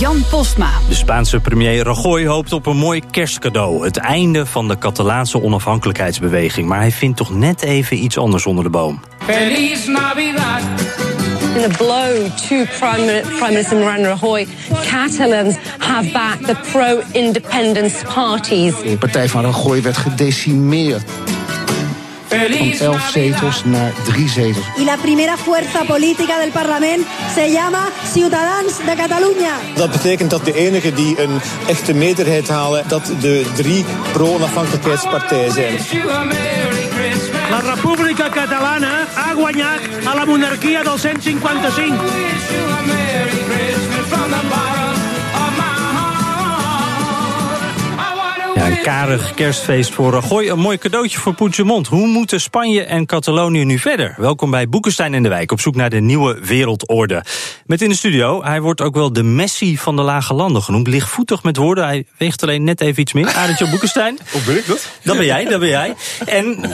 Jan Postma. De Spaanse premier Rajoy hoopt op een mooi kerstcadeau. Het einde van de Catalaanse onafhankelijkheidsbeweging. Maar hij vindt toch net even iets anders onder de boom. Feliz Navidad. In a blow to Prime, Prime Minister Mariano Rajoy, Catalans have backed the pro-independence parties. De partij van Rajoy werd gedecimeerd. Van elf zetels naar drie zetels. Y la primera fuerza política del Parlament se llama Ciudadans de Catalunya. Dat betekent dat de enigen die een echte meerderheid halen, dat de drie pro-onafhankelijkheidspartijen zijn. La República Catalana ha guanyat a la monarquia del 155. Karig kerstfeest voor Rajoy. Een mooi cadeautje voor Puigdemont. Hoe moeten Spanje en Catalonië nu verder? Welkom bij Boekenstein in de Wijk, op zoek naar de nieuwe wereldorde. Met in de studio, hij wordt ook wel de Messi van de lage landen genoemd. Lichtvoetig met woorden, hij weegt alleen net even iets meer. Arendtje Boekenstein. Hoe ben ik dat? Dat ben jij, dat ben jij. En uh,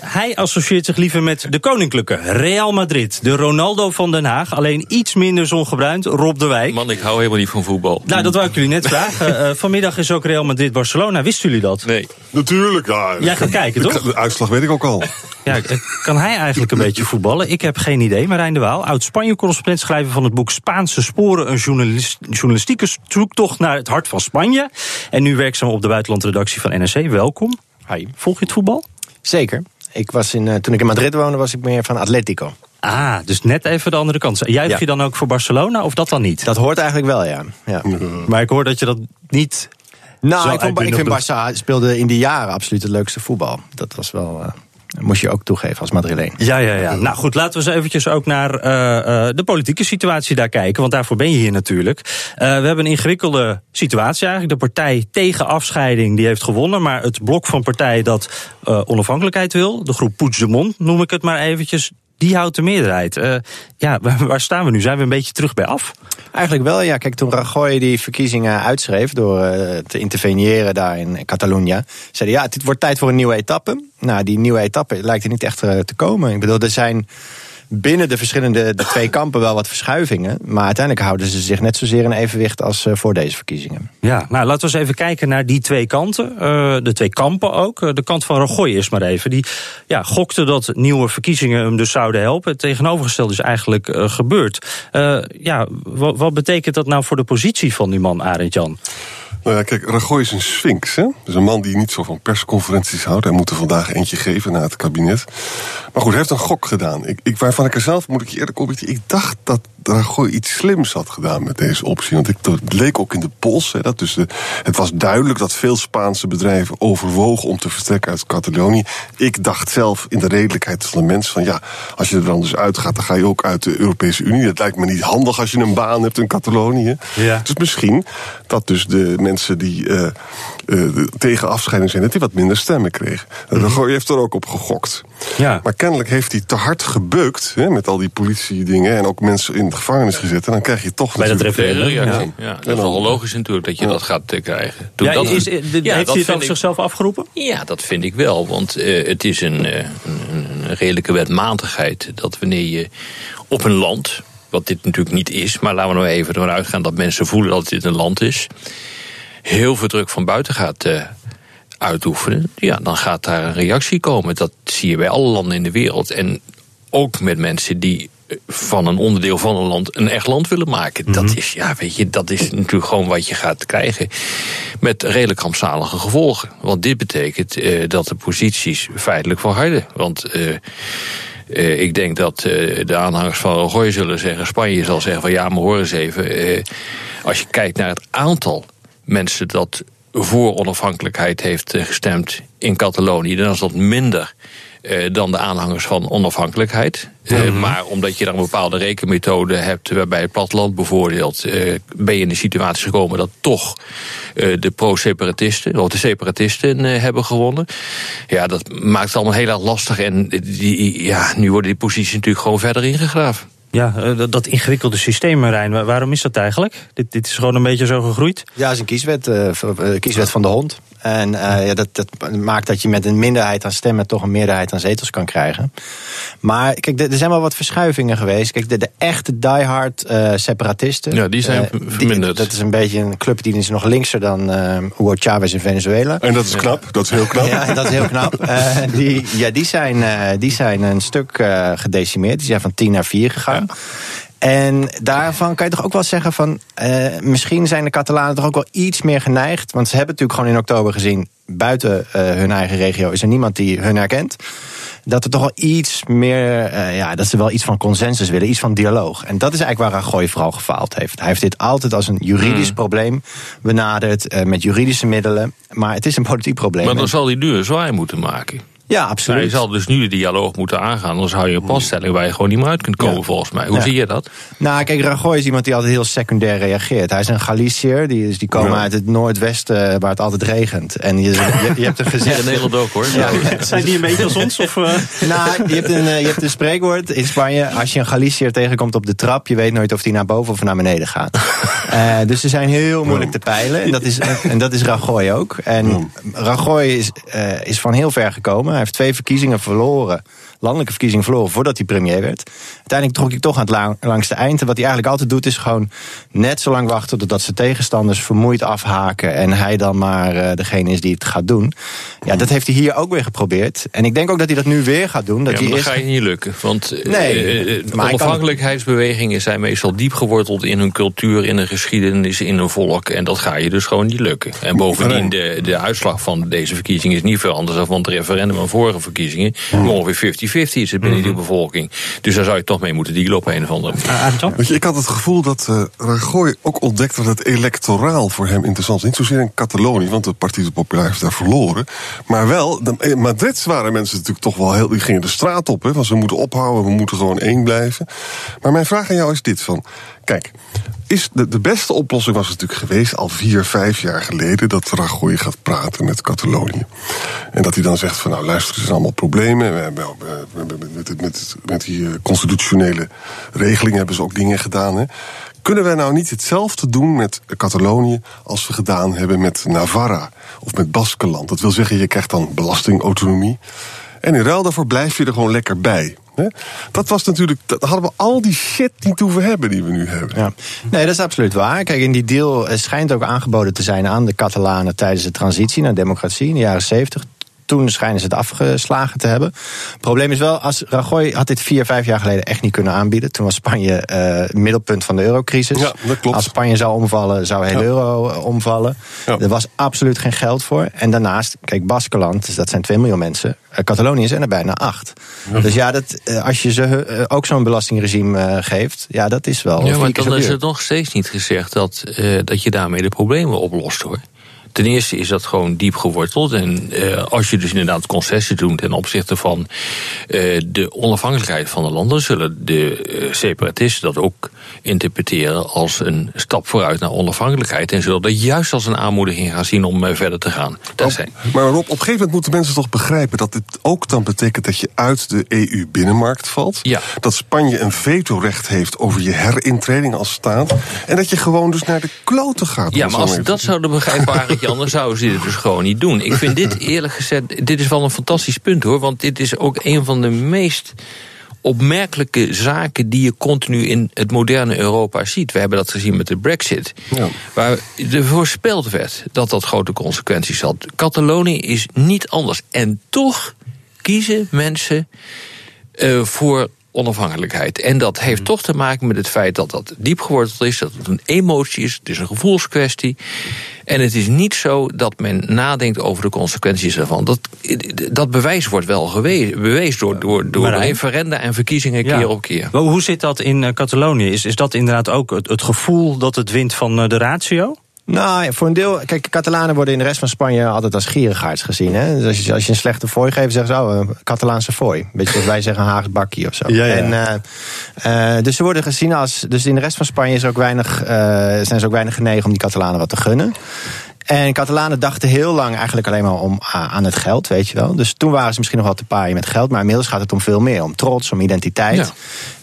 hij associeert zich liever met de koninklijke Real Madrid. De Ronaldo van Den Haag, alleen iets minder zongebruind. Rob de Wijk. Man, ik hou helemaal niet van voetbal. Nou, dat wou ik jullie net vragen. Uh, vanmiddag is ook Real Madrid-Barcelona. Wisten jullie dat? Nee. Natuurlijk, ja. Jij gaat kijken, toch? De uitslag weet ik ook al. Ja, kan hij eigenlijk een beetje voetballen? Ik heb geen idee. Marijn de Waal, oud-Spanje-correspondent, schrijver van het boek Spaanse Sporen. Een journalist, journalistieke zoektocht naar het hart van Spanje. En nu werkzaam op de buitenlandredactie van NRC. Welkom. Hi. Volg je het voetbal? Zeker. Ik was in, uh, toen ik in Madrid woonde, was ik meer van Atletico. Ah, dus net even de andere kant. Juich Ja. je dan ook voor Barcelona of dat dan niet? Dat hoort eigenlijk wel, ja. ja. Maar ik hoor dat je dat niet. Nou, Zo ik, vond, ik uitbundig vind Barça speelde in die jaren absoluut het leukste voetbal. Dat was wel, eh, moest je ook toegeven als Madrileen. Ja, ja, ja. Nou goed, laten we eens eventjes ook naar eh, eh, de politieke situatie daar kijken. Want daarvoor ben je hier natuurlijk. We hebben een ingewikkelde situatie eigenlijk. De partij tegen afscheiding die heeft gewonnen. Maar het blok van partijen dat onafhankelijkheid wil, de groep Puigdemont noem ik het maar eventjes, die houdt de meerderheid. Eh, ja, waar, staan we nu? Zijn we een beetje terug bij af? Eigenlijk wel, ja. Kijk, toen Rajoy die verkiezingen uitschreef door eh, te interveneren daar in Catalunya, zei ja, het wordt tijd voor een nieuwe etappe. Nou, die nieuwe etappe lijkt er niet echt eh, te komen. Ik bedoel, er zijn binnen de verschillende de twee kampen wel wat verschuivingen. Maar uiteindelijk houden ze zich net zozeer in evenwicht als eh, voor deze verkiezingen. Ja, nou laten we eens even kijken naar die twee kanten. Eh, de twee kampen ook. Eh, de kant van Rajoy is maar even. Die ja, gokte dat nieuwe verkiezingen hem dus zouden helpen. Het tegenovergestelde is eigenlijk gebeurd. Ja, wat, wat betekent dat nou voor de positie van die man, Arend Jan? Nou ja, kijk, Rajoy is een sphinx. Hè? Dus een man die niet zo van persconferenties houdt. Hij moet er vandaag eentje geven na het kabinet. Maar goed, hij heeft een gok gedaan. Ik, ik, waarvan ik er zelf, moet ik je eerlijk opbieden... ik dacht dat Rajoy iets slims had gedaan met deze optie. Want ik, het leek ook in de pols. Hè, dat dus de, het was duidelijk dat veel Spaanse bedrijven overwogen... om te vertrekken uit Catalonië. Ik dacht zelf in de redelijkheid van de mensen... van ja, als je er dan dus uitgaat, dan ga je ook uit de Europese Unie. Dat lijkt me niet handig als je een baan hebt in Catalonië. Ja. Dus misschien dat dus de mensen die uh, uh, tegen afscheiding zijn... dat die wat minder stemmen kregen. Mm Rajoy heeft er ook op gegokt. Ja. Maar kennelijk heeft hij te hard gebeukt... Hè, met al die politiedingen en ook mensen in de gevangenis gezet... en dan krijg je toch Bij dat referendum. Ja, ja. ja, dat is wel logisch natuurlijk dat je dat gaat uh, krijgen. ja, dat, is, heeft hij het over ik, zichzelf afgeroepen? Ja, dat vind ik wel. Want uh, het is een, uh, een, een redelijke wetmatigheid... dat wanneer je op een land, wat dit natuurlijk niet is... maar laten we nou even ervan uitgaan dat mensen voelen dat dit een land is... heel veel druk van buiten gaat uh, uitoefenen... ja, dan gaat daar een reactie komen. Dat zie je bij alle landen in de wereld. En ook met mensen die van een onderdeel van een land een echt land willen maken. Mm -hmm. Dat is, ja, weet je, dat is natuurlijk gewoon wat je gaat krijgen. Met redelijk rampzalige gevolgen. Want dit betekent uh, dat de posities feitelijk verharden. Want ik denk dat de aanhangers van Rajoy zullen zeggen... Spanje zal zeggen van ja, maar hoor eens even... als je kijkt naar het aantal mensen dat voor onafhankelijkheid heeft gestemd in Catalonië... dan is dat minder eh, dan de aanhangers van onafhankelijkheid. Eh, maar omdat je dan een bepaalde rekenmethode hebt, waarbij het platteland bijvoorbeeld, eh, ben je in de situatie gekomen dat toch de pro-separatisten, of de separatisten hebben gewonnen. Ja, dat maakt het allemaal heel erg lastig. En die, ja, nu worden die posities natuurlijk gewoon verder ingegraven. Ja, dat ingewikkelde systeem, Marijn, waarom is dat eigenlijk? Dit, dit is gewoon een beetje zo gegroeid? Ja, het is een kieswet, kieswet van de hond. En uh, ja, dat, dat maakt dat je met een minderheid aan stemmen toch een meerderheid aan zetels kan krijgen. Maar kijk, er zijn wel wat verschuivingen geweest. Kijk, de, de echte diehard uh, separatisten. Ja, die zijn uh, verminderd. dat is een beetje een club die is nog linkser dan Hugo Chavez in Venezuela. En dat is knap, dat is heel knap. ja, dat is heel knap. die, ja, die, zijn, die zijn een stuk gedecimeerd. Die zijn van 10 naar 4 gegaan. En daarvan kan je toch ook wel zeggen van... Uh, misschien zijn de Catalanen toch ook wel iets meer geneigd. Want ze hebben natuurlijk gewoon in oktober gezien... buiten uh, hun eigen regio is er niemand die hun herkent. Dat er toch wel iets meer... Uh, ja, dat ze wel iets van consensus willen, iets van dialoog. En dat is eigenlijk waar Rajoy vooral gefaald heeft. Hij heeft dit altijd als een juridisch hmm. probleem benaderd... met juridische middelen. Maar het is een politiek probleem. Maar dan zal hij nu een zwaai moeten maken. Ja, absoluut. je zal dus nu de dialoog moeten aangaan. Anders hou je een passtelling waar je gewoon niet meer uit kunt komen, volgens mij. Hoe zie je dat? Nou, kijk, Rajoy is iemand die altijd heel secundair reageert. Hij is een Galiciër, die, is, die komen uit het noordwesten eh, waar het altijd regent. En je, je, hebt een gezegd... in Nederland ook, hoor. Zijn die een beetje als ons? Of, uh... Nou, je hebt, een, eh, je hebt een spreekwoord in Spanje. Als je een Galiciër tegenkomt op de trap, je weet nooit of die naar boven of naar beneden gaat. uh, dus ze zijn heel moeilijk te peilen. En dat is, en dat is Rajoy ook. En Rajoy is, uh, is van heel ver gekomen heeft twee verkiezingen verloren landelijke verkiezingen verloren voordat hij premier werd. Uiteindelijk trok ik toch aan het lang, langste eind. En wat hij eigenlijk altijd doet is gewoon net zo lang wachten totdat zijn tegenstanders vermoeid afhaken. En hij dan maar uh, degene is die het gaat doen. Ja, dat heeft hij hier ook weer geprobeerd. En ik denk ook dat hij dat nu weer gaat doen. Dat ja, maar dat ga je niet lukken. Want eh, nee, uh, onafhankelijkheidsbewegingen zijn meestal diep geworteld in hun cultuur, in hun geschiedenis, in hun volk. En dat ga je dus gewoon niet lukken. En bovendien, de, de uitslag van deze verkiezing is niet veel anders dan van het referendum vorige verkiezingen. Ongeveer 50 50-50 is het binnen die mhm. bevolking. Dus daar zou je toch mee moeten dealen op een of andere manier. Weet je, ik had het gevoel dat uh, Rajoy ook ontdekte dat het electoraal voor hem interessant is. Niet zozeer in Catalonië, want de Partido Popular heeft daar verloren. Maar wel, in eh, Madrid waren mensen natuurlijk toch wel heel... Die gingen de straat op, hè, van ze moeten ophouden, we moeten gewoon één blijven. Maar mijn vraag aan jou is dit van... Kijk, is de, beste oplossing was natuurlijk geweest al vier, vijf jaar geleden dat Rajoy gaat praten met Catalonië. En dat hij dan zegt van nou luister, er zijn allemaal problemen. We hebben, met, met, die eh, constitutionele regelingen hebben ze ook dingen gedaan. Hè. Kunnen wij nou niet hetzelfde doen met Catalonië als we gedaan hebben met Navarra of met Baskeland? Dat wil zeggen, je krijgt dan belastingautonomie. En in ruil daarvoor blijf je er gewoon lekker bij. Dat was natuurlijk, dat hadden we al die shit niet hoeven hebben die we nu hebben. Ja. Nee, dat is absoluut waar. Kijk, in die deal schijnt ook aangeboden te zijn aan de Catalanen tijdens de transitie naar democratie in de jaren 70 toen schijnen ze het afgeslagen te hebben. Het probleem is wel, als Rajoy had dit vier, vijf jaar geleden echt niet kunnen aanbieden. Toen was Spanje uh, middelpunt van de eurocrisis. Ja, dat klopt. Als Spanje zou omvallen, zou heel euro eh, omvallen. Er was absoluut geen geld voor. En daarnaast, kijk, Baskeland, dus dat zijn 2 miljoen mensen. Uh, Catalonië zijn er bijna acht. Dus ja, dat, als je ze ook zo'n belastingregime geeft, ja, dat is wel. Ja, maar dan is het nog steeds niet gezegd dat, dat je daarmee de problemen oplost hoor. Ten eerste is dat gewoon diep geworteld. En uh, als je dus inderdaad concessies doet ten opzichte van uh, de onafhankelijkheid van de landen, zullen de uh, separatisten dat ook interpreteren als een stap vooruit naar onafhankelijkheid. En zullen dat juist als een aanmoediging gaan zien om verder te gaan. Dat zijn. Maar Rob, op een gegeven moment moeten mensen toch begrijpen dat dit ook dan betekent dat je uit de EU-binnenmarkt valt. Ja. Dat Spanje een vetorecht heeft over je herintreding als staat. En dat je gewoon dus naar de kloten gaat. Ja, maar als dat zouden begrijpen je, anders zouden ze dit dus gewoon niet doen. Ik vind dit eerlijk gezegd, dit is wel een fantastisch punt hoor. Want dit is ook een van de meest opmerkelijke zaken die je continu in het moderne Europa ziet. We hebben dat gezien met de Brexit. Ja. Waar er voorspeld werd dat dat grote consequenties had. Catalonië is niet anders. En toch kiezen mensen uh, voor onafhankelijkheid. En dat heeft mm. toch te maken met het feit dat dat diep geworteld is, dat het een emotie is, het is een gevoelskwestie. En het is niet zo dat men nadenkt over de consequenties ervan. Dat, dat bewijs wordt wel geweest, door, door, door referenda en verkiezingen keer op keer. hoe zit dat in eh, Catalonië? Is, is dat inderdaad ook het, het gevoel dat het wint van eh, de ratio? Nou, voor een deel. Kijk, Catalanen worden in de rest van Spanje altijd als gierigaards gezien. Hè? Dus als je, als je een slechte fooi geeft, zeggen ze: Oh, een Catalaanse fooi. Beetje zoals wij zeggen, Haags bakkie of zo. Ja, ja. En, uh, uh, dus ze worden gezien als. Dus in de rest van Spanje is ook weinig, uh, zijn ze ook weinig genegen om die Catalanen wat te gunnen. En Catalanen dachten heel lang eigenlijk alleen maar om aan het geld, weet je wel. Dus toen waren ze misschien nog wel te paaien met geld. Maar inmiddels gaat het om veel meer. Om trots, om identiteit. Ja.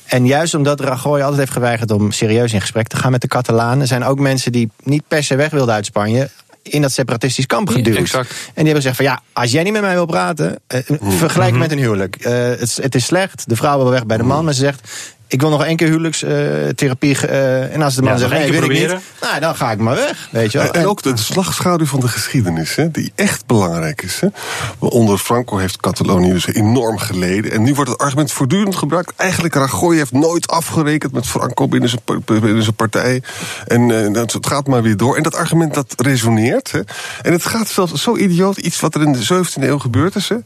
En juist omdat Rajoy altijd heeft geweigerd om serieus in gesprek te gaan met de Catalanen, zijn ook mensen die niet per se weg wilden uit Spanje in dat separatistisch kamp geduwd. Ja, exact. En die hebben gezegd van ja, als jij niet met mij wil praten, uh, vergelijk mm -hmm. met een huwelijk. Uh, het, het, is slecht, de vrouw wil weg bij de man, maar ze zegt ik wil nog één keer huwelijkstherapie. Uh, en als de man ja, zegt, nee, wil ik niet. Nou, dan ga ik maar weg, weet je wel. En, en ook de, de slagschaduw van de geschiedenis, hè, die echt belangrijk is. Hè. Onder Franco heeft Catalonië dus enorm geleden. En nu wordt het argument voortdurend gebruikt. Eigenlijk, Rajoy heeft nooit afgerekend met Franco binnen zijn, binnen zijn partij. En uh, het gaat maar weer door. En dat argument, dat resoneert. Hè. En het gaat zelfs zo idioot, iets wat er in de 17e eeuw gebeurd is. Hè.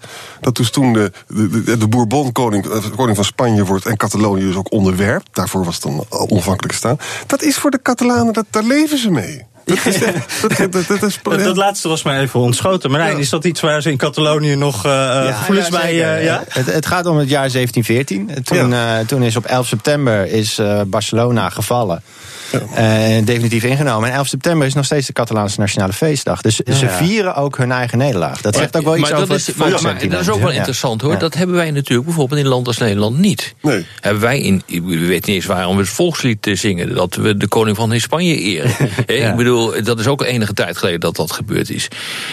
Dat dus toen de, de, de, de Bourbon-koning koning van Spanje wordt en Catalonië dus ook onderwerp, daarvoor was het dan onafhankelijk staan. Dat is voor de Catalanen, dat, daar leven ze mee. Dat, is, dat, dat, dat, is, dat, laatste was mij even ontschoten. Maar ja. is dat iets waar ze in Catalonië nog uh, ja, gevoelens ja, bij... Uh, ja? Het, het, gaat om het jaar 1714. Toen, uh, toen is op 11 september is Barcelona gevallen. Uh, definitief ingenomen. En 11 september is nog steeds de Catalaanse nationale feestdag. Dus ze vieren ook hun eigen nederlaag. Dat zegt ook wel iets maar over dat is, maar, maar, dat is ook wel interessant hoor. Dat hebben wij natuurlijk bijvoorbeeld in een land als Nederland niet. Nee. Hebben wij in, we weten niet eens waarom we het volkslied zingen. Dat we de koning van Spanje eren. Ik bedoel, dat is ook enige tijd geleden dat dat gebeurd is.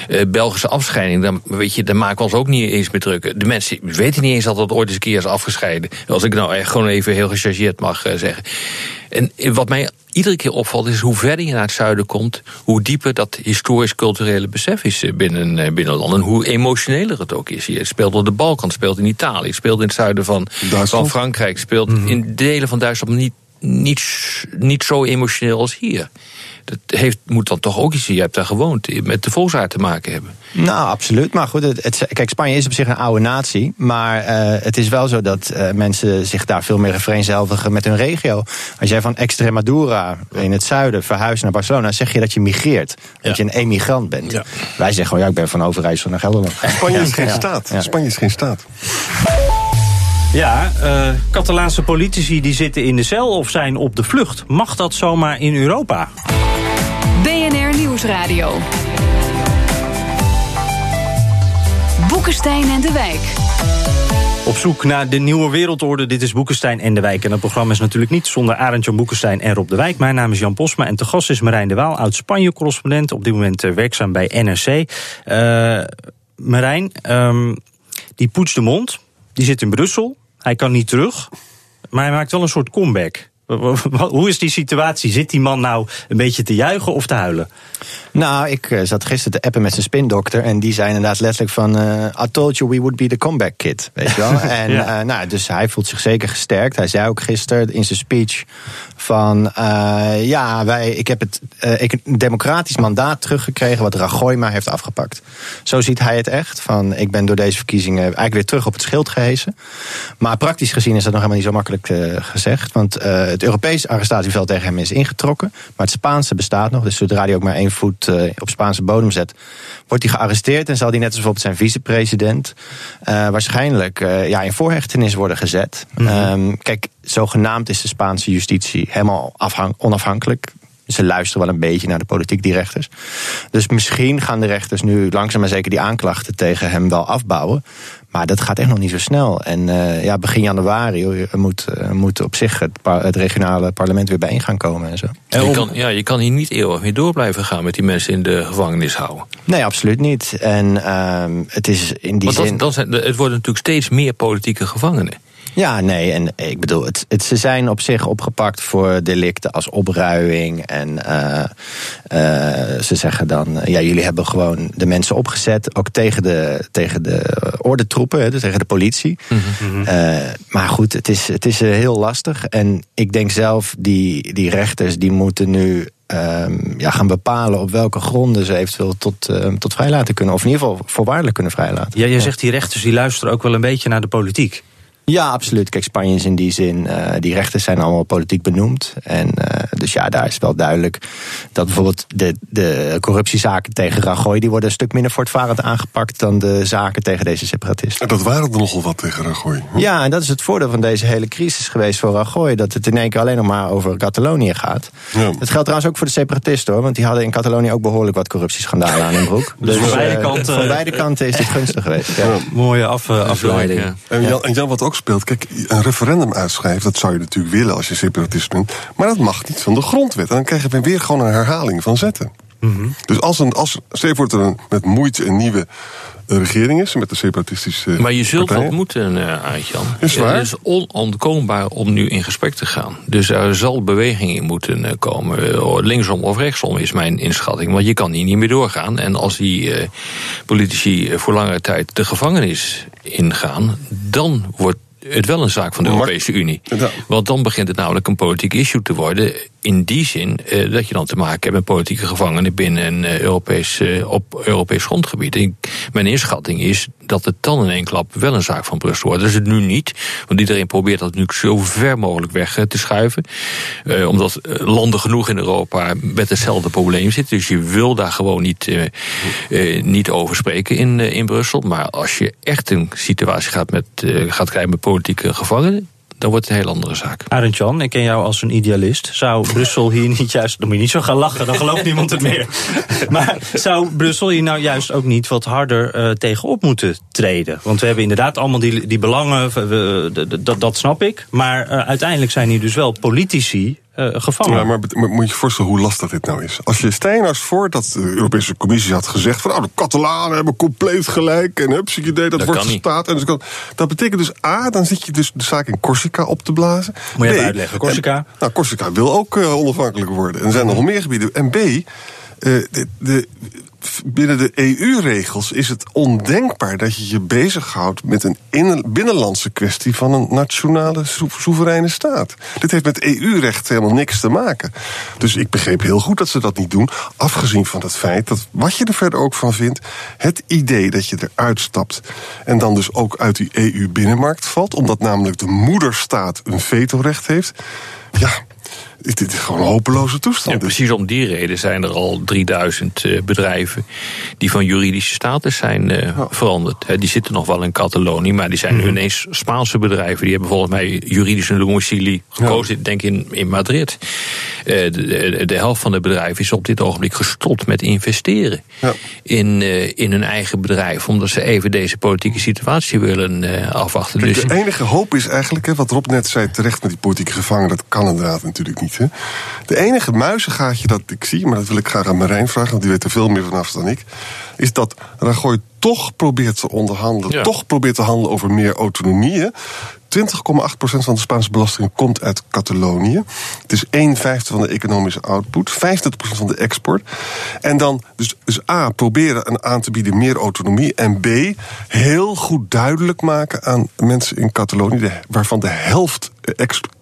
Uh, Belgische afscheiding, dan, weet je, daar maken we ons ook niet eens meer druk. De mensen weten niet eens dat dat ooit eens een keer is afgescheiden. Als ik nou echt gewoon even heel gechargeerd mag uh, zeggen. En wat mij iedere keer opvalt is hoe verder je naar het zuiden komt, hoe dieper dat historisch-culturele besef is binnen, binnen land. En hoe emotioneler het ook is. Je speelt op de Balkan, speelt in Italië, speelt in het zuiden van, van Frankrijk, speelt mm -hmm. in delen van Duitsland niet, niet, niet zo emotioneel als hier dat heeft, moet dan toch ook iets, je hebt daar gewoond, met de volksaard te maken hebben. Nou, absoluut. Maar goed, het, het, kijk, Spanje is op zich een oude natie. Maar uh, het is wel zo dat uh, mensen zich daar veel meer vereenzelvigen met hun regio. Als jij van Extremadura in het zuiden verhuist naar Barcelona, zeg je dat je migreert. Dat ja. je een emigrant bent. Ja. Wij zeggen gewoon, ja, ik ben van Overijssel naar Gelderland. Spanje is geen staat. Spanje is geen staat. Ja, uh, Catalaanse politici die zitten in de cel of zijn op de vlucht. Mag dat zomaar in Europa? BNR Nieuwsradio. Boekenstein en de Wijk. Op zoek naar de nieuwe wereldorde. Dit is Boekenstein en de Wijk. En het programma is natuurlijk niet zonder Arend-Jan Boekenstein en Rob de Wijk. Mijn naam is Jan Posma en te gast is Marijn de Waal, oud-Spanje-correspondent. Op dit moment werkzaam bij NRC. Uh, Marijn, um, die poetst de mond. Die zit in Brussel. Hij kan niet terug. Maar hij maakt wel een soort comeback. Hoe is die situatie? Zit die man nou een beetje te juichen of te huilen? Nou, ik uh, zat gisteren te appen met zijn spindokter. En die zei inderdaad letterlijk van... Uh, I told you we would be the comeback kid. Weet je wel? en ja. uh, nou, dus hij voelt zich zeker gesterkt. Hij zei ook gisteren in zijn speech van... ja, wij, ik heb het ik een democratisch mandaat teruggekregen... wat Rajoy maar heeft afgepakt. Zo ziet hij het echt. Van, ik ben door deze verkiezingen eigenlijk weer terug op het schild gehesen. Maar praktisch gezien is dat nog helemaal niet zo makkelijk gezegd. Want het Europese arrestatieveld tegen hem is ingetrokken. Maar het Spaanse bestaat nog. Dus zodra hij ook maar één voet uh, op Spaanse bodem zet, wordt hij gearresteerd en zal hij net als bijvoorbeeld zijn vicepresident uh, waarschijnlijk uh, ja, in voorhechtenis worden gezet. Mm -hmm. um, kijk, zogenaamd is de Spaanse justitie helemaal onafhankelijk. Ze luisteren wel een beetje naar de politiek, die rechters. Dus misschien gaan de rechters nu langzaam maar zeker die aanklachten tegen hem wel afbouwen. Maar dat gaat echt nog niet zo snel. En uh, ja, begin januari moet, uh, moet op zich het, het, regionale parlement weer bijeen gaan komen en zo. Je kan, ja, je kan hier niet eeuwig meer door blijven gaan met die mensen in de gevangenis houden. Nee, absoluut niet. En uh, het is in die Want zin... Dan zijn, het worden natuurlijk steeds meer politieke gevangenen. Ja, nee, en ik bedoel, het, het, ze zijn op zich opgepakt voor delicten als opruiing. En uh, uh, ze zeggen dan, ja, jullie hebben gewoon de mensen opgezet, ook tegen de, tegen de ordentroepen, dus tegen de politie. Mm -hmm. uh, maar goed, het is, het is heel lastig. En ik denk zelf, die, die rechters die moeten nu Um, ja, gaan bepalen op welke gronden ze eventueel tot, uh, tot vrijlaten kunnen. Of in ieder geval voorwaardelijk kunnen vrijlaten. Ja, je zegt die rechters die luisteren ook wel een beetje naar de politiek. Ja, absoluut. Kijk, Spanje is in die zin, uh, die rechters zijn allemaal politiek benoemd. En uh, dus ja, daar is wel duidelijk dat bijvoorbeeld de, de corruptiezaken tegen Rajoy, die worden een stuk minder voortvarend aangepakt dan de zaken tegen deze separatisten. En dat waren er nogal wat tegen Rajoy. Hm? Ja, en dat is het voordeel van deze hele crisis geweest voor Rajoy, dat het in één keer alleen nog maar over Catalonië gaat. Ja. Dat geldt trouwens ook voor de separatisten hoor, want die hadden in Catalonië ook behoorlijk wat corruptieschandalen aan hun broek. Dus, dus van, beide uh, kanten, van beide kanten is het gunstig geweest. Ja. Mooie af, afleiding. Ja. En, Jan, en Jan, wat ook speelt, kijk, een referendum uitschrijven, dat zou je natuurlijk willen als je separatist bent. Maar dat mag niet van de grondwet. En dan krijgen we weer gewoon een herhaling van zetten. Mm -hmm. Dus als een, als, stel wordt er een, met moeite een nieuwe regering is met de separatistische. Maar je zult partijen. wat moeten, uh. Is waar? Het is onontkoombaar om nu in gesprek te gaan. Dus er zal beweging in moeten uh, komen. Linksom of rechtsom is mijn inschatting. Want je kan hier niet meer doorgaan. En als die politici voor langere tijd de gevangenis ingaan, dan wordt het wel een zaak van de Europese Unie. Want dan begint het namelijk een politiek issue te worden. In die zin uh, dat je dan te maken hebt met politieke gevangenen binnen een uh, Europees, uh, op Europees grondgebied. Mijn inschatting is dat het dan in één klap wel een zaak van Brussel wordt. Dat is het nu niet, want iedereen probeert dat nu zo ver mogelijk weg te schuiven. omdat landen genoeg in Europa met hetzelfde probleem zitten. Dus je wil daar gewoon niet, niet over spreken in, in Brussel. Maar als je echt een situatie gaat, met, gaat krijgen met politieke gevangenen dan wordt het een heel andere zaak. Arend Jan, ik ken jou als een idealist. Zou Brussel hier niet juist. Dan moet je niet zo gaan lachen, dan gelooft niemand het meer. Maar zou Brussel hier nou juist ook niet wat harder uh, tegenop moeten treden? Want we hebben inderdaad allemaal die, die belangen, we, dat, dat snap ik. Maar uh, uiteindelijk zijn hier dus wel politici uh, gevangen. Ja, maar, maar, moet je je voorstellen hoe lastig dit nou is? Als je Steiners voordat de Europese Commissie had gezegd... van nou, de Catalanen hebben compleet gelijk... en hup, idee, dat, Dat wordt kan niet. staat. En dus kan, dat betekent dus A, dan zit je dus de zaak in Corsica op te blazen. Moet je B, uitleggen, Corsica? En, nou, Corsica wil ook uh, onafhankelijk worden. En er zijn nog meer gebieden. En B, uh, de, de, binnen de EU-regels is het ondenkbaar dat je je bezighoudt met een binnenlandse kwestie van een nationale soevereine staat. Dit heeft met EU-recht helemaal niks te maken. Dus ik begreep heel goed dat ze dat niet doen. Afgezien van het feit dat, wat je er verder ook van vindt, het idee dat je eruit stapt en dan dus ook uit die EU-binnenmarkt valt, omdat namelijk de moederstaat een vetorecht heeft. Ja, dit is gewoon een hopeloze toestand. Ja, precies om die reden zijn er al 3000 uh, bedrijven die van juridische status zijn uh, ja. veranderd. He, die zitten nog wel in Catalonië, maar die zijn nu mm -hmm. ineens Spaanse bedrijven. Die hebben volgens mij juridische domicilie gekozen, ja. denk ik in, in Madrid. Uh, de, de, helft van de bedrijven is op dit ogenblik gestopt met investeren ja. in, in hun eigen bedrijf, omdat ze even deze politieke situatie willen afwachten. Kijk, dus de enige hoop is eigenlijk, hè, wat Rob net zei terecht met die politieke gevangenen, dat kan inderdaad natuurlijk niet. Hè. De enige muizengaatje dat ik zie, maar dat wil ik graag aan Marijn vragen, want die weet er veel meer vanaf dan ik, is dat Rajoy toch probeert te onderhandelen, Ja. toch probeert te handelen over meer autonomie. hè. 20,8% van de Spaanse belasting komt uit Catalonië. Het is 1 vijfde van de economische output, 25% van de export. En dan, dus, dus A, proberen een aan te bieden meer autonomie. En B, heel goed duidelijk maken aan mensen in Catalonië, waarvan de helft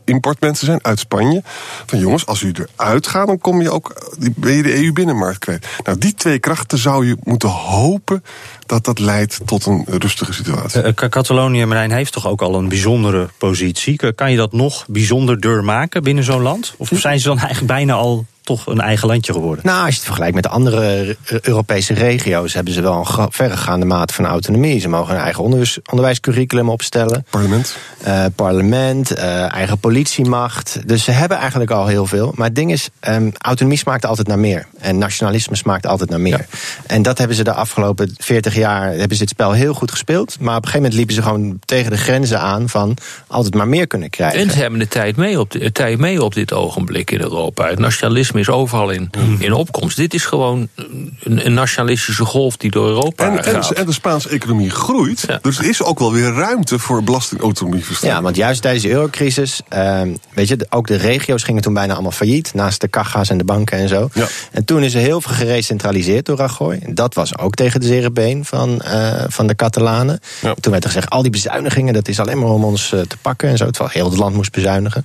importmensen zijn uit Spanje. Van jongens, als u eruit gaat, dan kom je ook, ben je de EU-binnenmarkt kwijt. Nou, die twee krachten zou je moeten hopen dat dat leidt tot een rustige situatie. Eh, Ka- Catalonië, Marijn, heeft toch ook al een bijzondere positie. Kan je dat nog bijzonderder maken binnen zo'n land? Of zijn ze dan eigenlijk bijna al toch een eigen landje geworden? Nou, als je het vergelijkt met de andere Europese regio's, hebben ze wel een verregaande mate van autonomie. Ze mogen een eigen onderwijs, onderwijscurriculum opstellen. Parlement. Eh, parlement, eh, eigen politiemacht. Dus ze hebben eigenlijk al heel veel. Maar het ding is, ehm, autonomie smaakt altijd naar meer. En nationalisme smaakt altijd naar meer. En dat hebben ze de afgelopen 40 jaar, hebben ze dit spel heel goed gespeeld. Maar op een gegeven moment liepen ze gewoon tegen de grenzen aan van altijd maar meer kunnen krijgen. En ze hebben de tijd mee op, de tijd mee op dit ogenblik in Europa. Het nationalisme is overal in, in opkomst. Dit is gewoon een, een nationalistische golf die door Europa En, en, gaat. en de Spaanse economie groeit. Ja. Dus er is ook wel weer ruimte voor belastingautonomie. Ja, want juist tijdens de eurocrisis, ehm, weet je, ook de regio's gingen toen bijna allemaal failliet. Naast de cajas en de banken en zo. Ja. En toen is er heel veel gerecentraliseerd door Rajoy. En Dat was ook tegen de zere been van, eh, van de Catalanen. Ja. Toen werd er gezegd, al die bezuinigingen, dat is alleen maar om ons eh, te pakken en zo. Terwijl heel het land moest bezuinigen.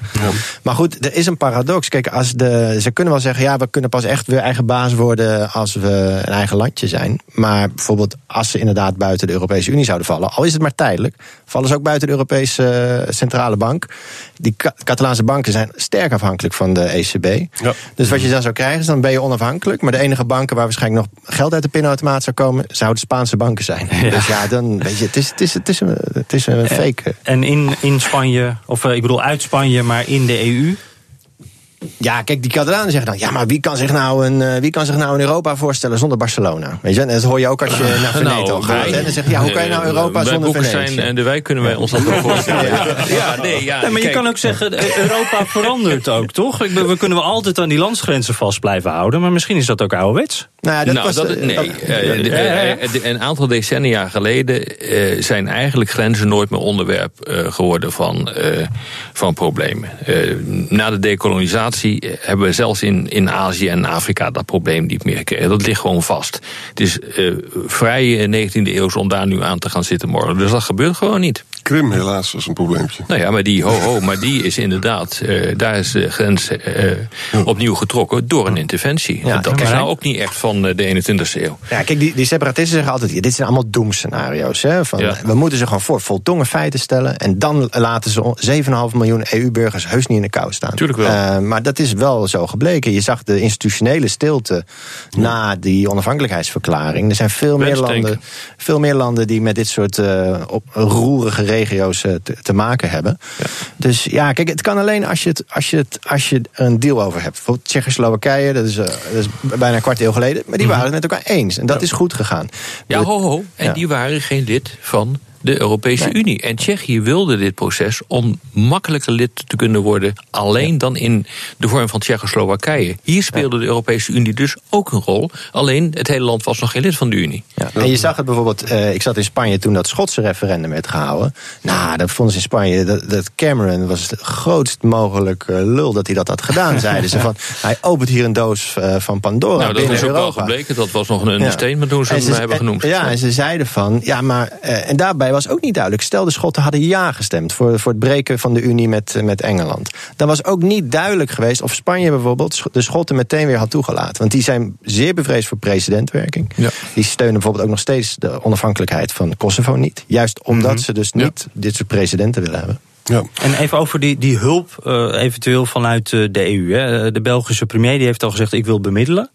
Maar goed, er is een paradox. Kijk, als de, ze kunnen wel zeggen, ja, we kunnen pas echt weer eigen baas worden als we een eigen landje zijn. Maar bijvoorbeeld als ze inderdaad buiten de Europese Unie zouden vallen, al is het maar tijdelijk, vallen ze ook buiten de Europese eh, Centrale Bank. Die Catalaanse banken zijn sterk afhankelijk van de ECB. Dus wat je dan zou krijgen is, dan ben je onafhankelijk. Maar de enige banken waar waarschijnlijk nog geld uit de pinautomaat zou komen, zouden Spaanse banken zijn. Dus ja, dan weet je, het is, het is, het is, een, het is een fake. En in, in Spanje, of eh, ik bedoel uit Spanje, maar in de EU. Ja, kijk, die Catalanen zeggen dan... ja, maar wie kan zich nou een, eh, wie kan zich nou een Europa voorstellen zonder Barcelona? Weet je, en dat hoor je ook als je naar Veneto Nou, gaat. wij- hè. Dan zeg je, ja, hoe kan je nou Europa Bij zonder Venetië? en de wijk kunnen wij ons dat wel voorstellen. Ja, nee, ja, Ja, maar je kijk, kan ook zeggen, eh, Europa verandert ook, toch? Ik ben- We kunnen wel altijd aan die landsgrenzen vast blijven houden, maar misschien is dat ook ouderwets. Nou, ja, dat nou, was dat, de- nee, dat- eh, eh, een aantal decennia geleden eh, zijn eigenlijk grenzen nooit meer onderwerp eh, geworden van, eh, van problemen. Eh, na de dekolonisatie eh, hebben we zelfs in, in Azië en Afrika dat probleem niet meer gekregen. Dat ligt gewoon vast. Het is eh, vrij 19e eeuw om daar nu aan te gaan zitten morgen. Dus dat gebeurt gewoon niet. Krim helaas was een probleempje. Nou ja, maar die, ho, ho, maar die is inderdaad, eh, daar is de grens eh, opnieuw getrokken door een interventie. Ja, dat is nou ook niet echt van eh, de 21ste eeuw. Ja, kijk, die, die separatisten zeggen altijd: ja, dit zijn allemaal doemscenario's. Hè, van, Ja. We moeten ze gewoon voor voldongen feiten stellen. En dan laten ze on- 7,5 miljoen EU-burgers heus niet in de kou staan. Tuurlijk wel. Eh, maar dat is wel zo gebleken. Je zag de institutionele stilte na die onafhankelijkheidsverklaring. Er zijn veel meer, landen, veel meer landen die met dit soort eh, op, roerige regio's eh, te, te maken hebben. Dus ja, kijk, het kan alleen als je, het, als, je het, als je er een deal over hebt. Bijvoorbeeld Tsjechoslowakije, dat is, eh, dat is bijna een kwart eeuw geleden. Maar die waren het met elkaar eens. En dat is goed gegaan. Ja, ho, ho. En die waren geen lid van de Europese Unie. En Tsjechië wilde dit proces om makkelijker lid te kunnen worden... alleen dan in de vorm van Tsjechoslowakije. Hier speelde de Europese Unie dus ook een rol. Alleen het hele land was nog geen lid van de Unie. Ja. En je zag het bijvoorbeeld, eh, ik zat in Spanje toen dat Schotse referendum werd gehouden. Nou, dat vonden ze in Spanje, dat, dat Cameron was het grootst mogelijke lul dat hij dat had gedaan, zeiden ze. Van, hij opent hier een doos eh, van Pandora nou, dat is ook wel gebleken. Dat was nog een understatement toen ze hem hebben en- genoemd. Ja, en ze zeiden van, ja, maar. eh, en daarbij was ook niet duidelijk. Stel, de Schotten hadden ja gestemd voor, voor het breken van de Unie met, eh, met Engeland. Dan was ook niet duidelijk geweest of Spanje bijvoorbeeld de Schotten meteen weer had toegelaten. Want die zijn zeer bevreesd voor presidentwerking. Die steunen bijvoorbeeld ook nog steeds de onafhankelijkheid van Kosovo niet. Juist omdat ze dus niet dit soort presidenten willen hebben. Ja. En even over die, die hulp, eh, eventueel vanuit eh, de EU. Hè. De Belgische premier die heeft al gezegd: ik wil bemiddelen.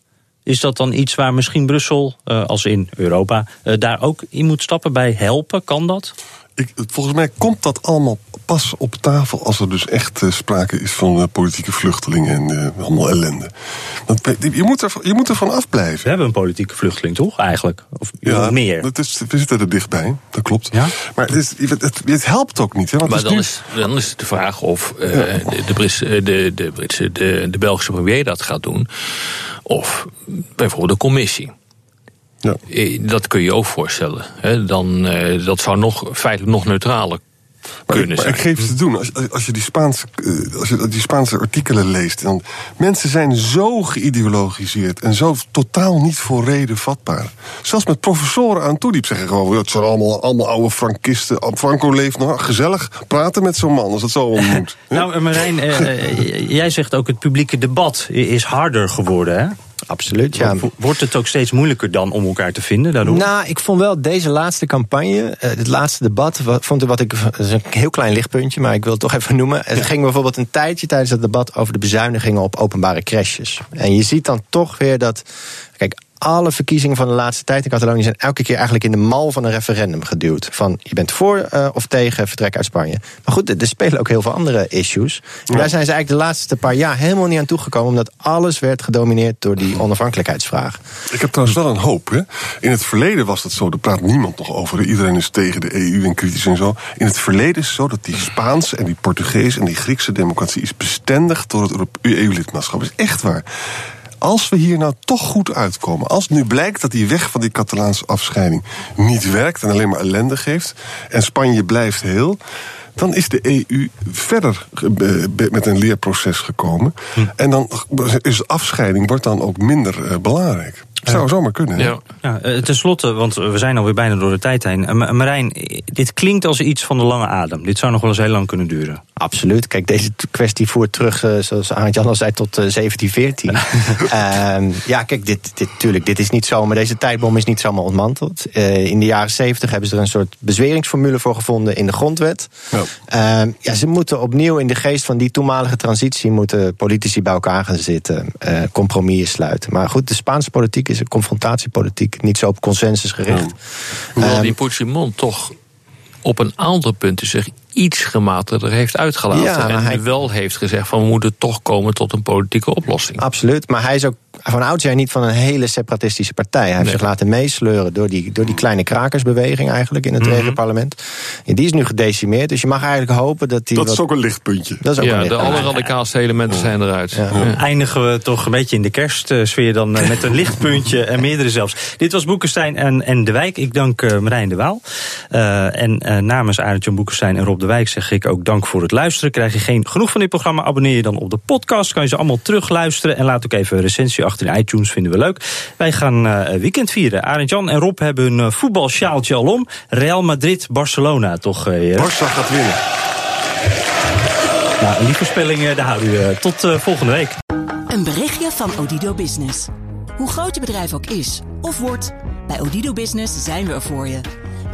Is dat dan iets waar misschien Brussel, eh, als in Europa, eh, daar ook in moet stappen bij helpen? Kan dat? Ik, volgens mij komt dat allemaal pas op tafel als er dus echt eh, sprake is van eh, politieke vluchtelingen en eh, allemaal ellende. Want, je, moet er, je moet er van afblijven. We hebben een politieke vluchteling, toch? Eigenlijk. Of Ja, meer. Dat is, we zitten er dichtbij, dat klopt. Ja? Maar het, is, het, helpt ook niet. Hè, want Maar dan nu- is, dan is het de vraag of de, Brits- de, de, Britse, de, de Belgische premier dat gaat doen. Of bijvoorbeeld de commissie. Ja. Eh, Dat kun je ook voorstellen. Hè? Dan, eh, dat zou nog, feitelijk nog neutraler Maar, kunnen maar zijn. ik geef het te doen. Als, als- als, je die Spaanse, eh, als je die Spaanse artikelen leest. Dan, mensen zijn zo geïdeologiseerd. En zo totaal niet voor reden vatbaar. Zelfs met professoren aan toe. Die zeggen gewoon. "Ja, Het zijn allemaal, allemaal oude Frankisten. Franco leeft nog. Gezellig praten met zo'n man. Als dat zo allemaal moet. Nou, Marijn, eh, jij zegt ook het publieke debat is harder geworden, hè? Absoluut, ja. Wordt het ook steeds moeilijker dan om elkaar te vinden daardoor? Nou, ik vond wel deze laatste campagne, eh, het laatste debat, vond ik wat ik. Dat is een heel klein lichtpuntje, maar ik wil het toch even noemen. Het ging bijvoorbeeld een tijdje tijdens het debat over de bezuinigingen op openbare crashes. En je ziet dan toch weer dat. Kijk, alle verkiezingen van de laatste tijd in Catalonië zijn elke keer eigenlijk in de mal van een referendum geduwd. Van je bent voor eh, of tegen vertrek uit Spanje. Maar goed, er- spelen ook heel veel andere issues. En daar zijn ze eigenlijk de laatste paar jaar helemaal niet aan toegekomen, omdat alles werd gedomineerd door die onafhankelijkheidsvraag. Ik heb trouwens wel een hoop. Hè. In het verleden was dat zo, daar praat niemand nog over. Iedereen is tegen de EU en kritisch en zo. In het verleden is het zo dat die Spaanse en die Portugese en die Griekse democratie is bestendigd door het EU-lidmaatschap. Dat is echt waar. Als we hier nou toch goed uitkomen, als nu blijkt dat die weg van die Catalaanse afscheiding niet werkt en alleen maar ellende geeft, en Spanje blijft heel, dan is de EU verder met een leerproces gekomen. Hm. En dan is afscheiding wordt dan ook minder belangrijk. Zou zomaar kunnen. Ja. ja uh, ten slotte, want we zijn alweer bijna door de tijd heen. Uh, Marijn, dit klinkt als iets van de lange adem. Dit zou nog wel eens heel lang kunnen duren. Absoluut. Kijk, deze kwestie voert terug, zoals Arend-Jan al zei, tot 1714. Ehm, ja, kijk, dit, dit, tuurlijk, dit is niet zomaar. Deze tijdbom is niet zomaar ontmanteld. in de jaren 70 hebben ze er een soort bezweringsformule voor gevonden in de grondwet. Ja. Ehm, ja, ze moeten opnieuw in de geest van die toenmalige transitie... moeten politici bij elkaar gaan zitten, compromissen sluiten. Maar goed, de Spaanse politiek is is confrontatiepolitiek, niet zo op consensus gericht. Hoewel um, die Puigdemont toch op een aantal punten zich iets gematigder heeft uitgelaten. Ja, en hij wel heeft gezegd van we moeten toch komen tot een politieke oplossing. Absoluut, maar hij is ook van oudsher niet van een hele separatistische partij. Hij heeft zich laten meesleuren door die, door die kleine krakersbeweging eigenlijk in het mm parlement. En die is nu gedecimeerd, dus je mag eigenlijk hopen dat die. Dat is ook een lichtpuntje. Dat is ook ja, de allerradicaalste elementen zijn eruit. Ja. Eindigen we toch een beetje in de kerstsfeer dan eh, met een lichtpuntje en meerdere zelfs. Dit was Boekenstein en, en De Wijk. Ik dank uh, Marijn de Waal. Uh, en uh, namens Arend Jan Boekenstein en Rob de Wijk zeg ik ook dank voor het luisteren. Krijg je geen genoeg van dit programma, abonneer je dan op de podcast. Kan je ze allemaal terugluisteren en laat ook even een recensie achter in iTunes, vinden we leuk. Wij gaan uh, weekend vieren. Arend Jan en Rob hebben een uh, voetbalsjaaltje al om. Real Madrid, Barcelona, toch? Uh, Barça gaat winnen. Nou, die voorspelling daar houden we. Tot volgende week. Een berichtje van Odido Business. Hoe groot je bedrijf ook is of wordt, bij Odido Business zijn we er voor je.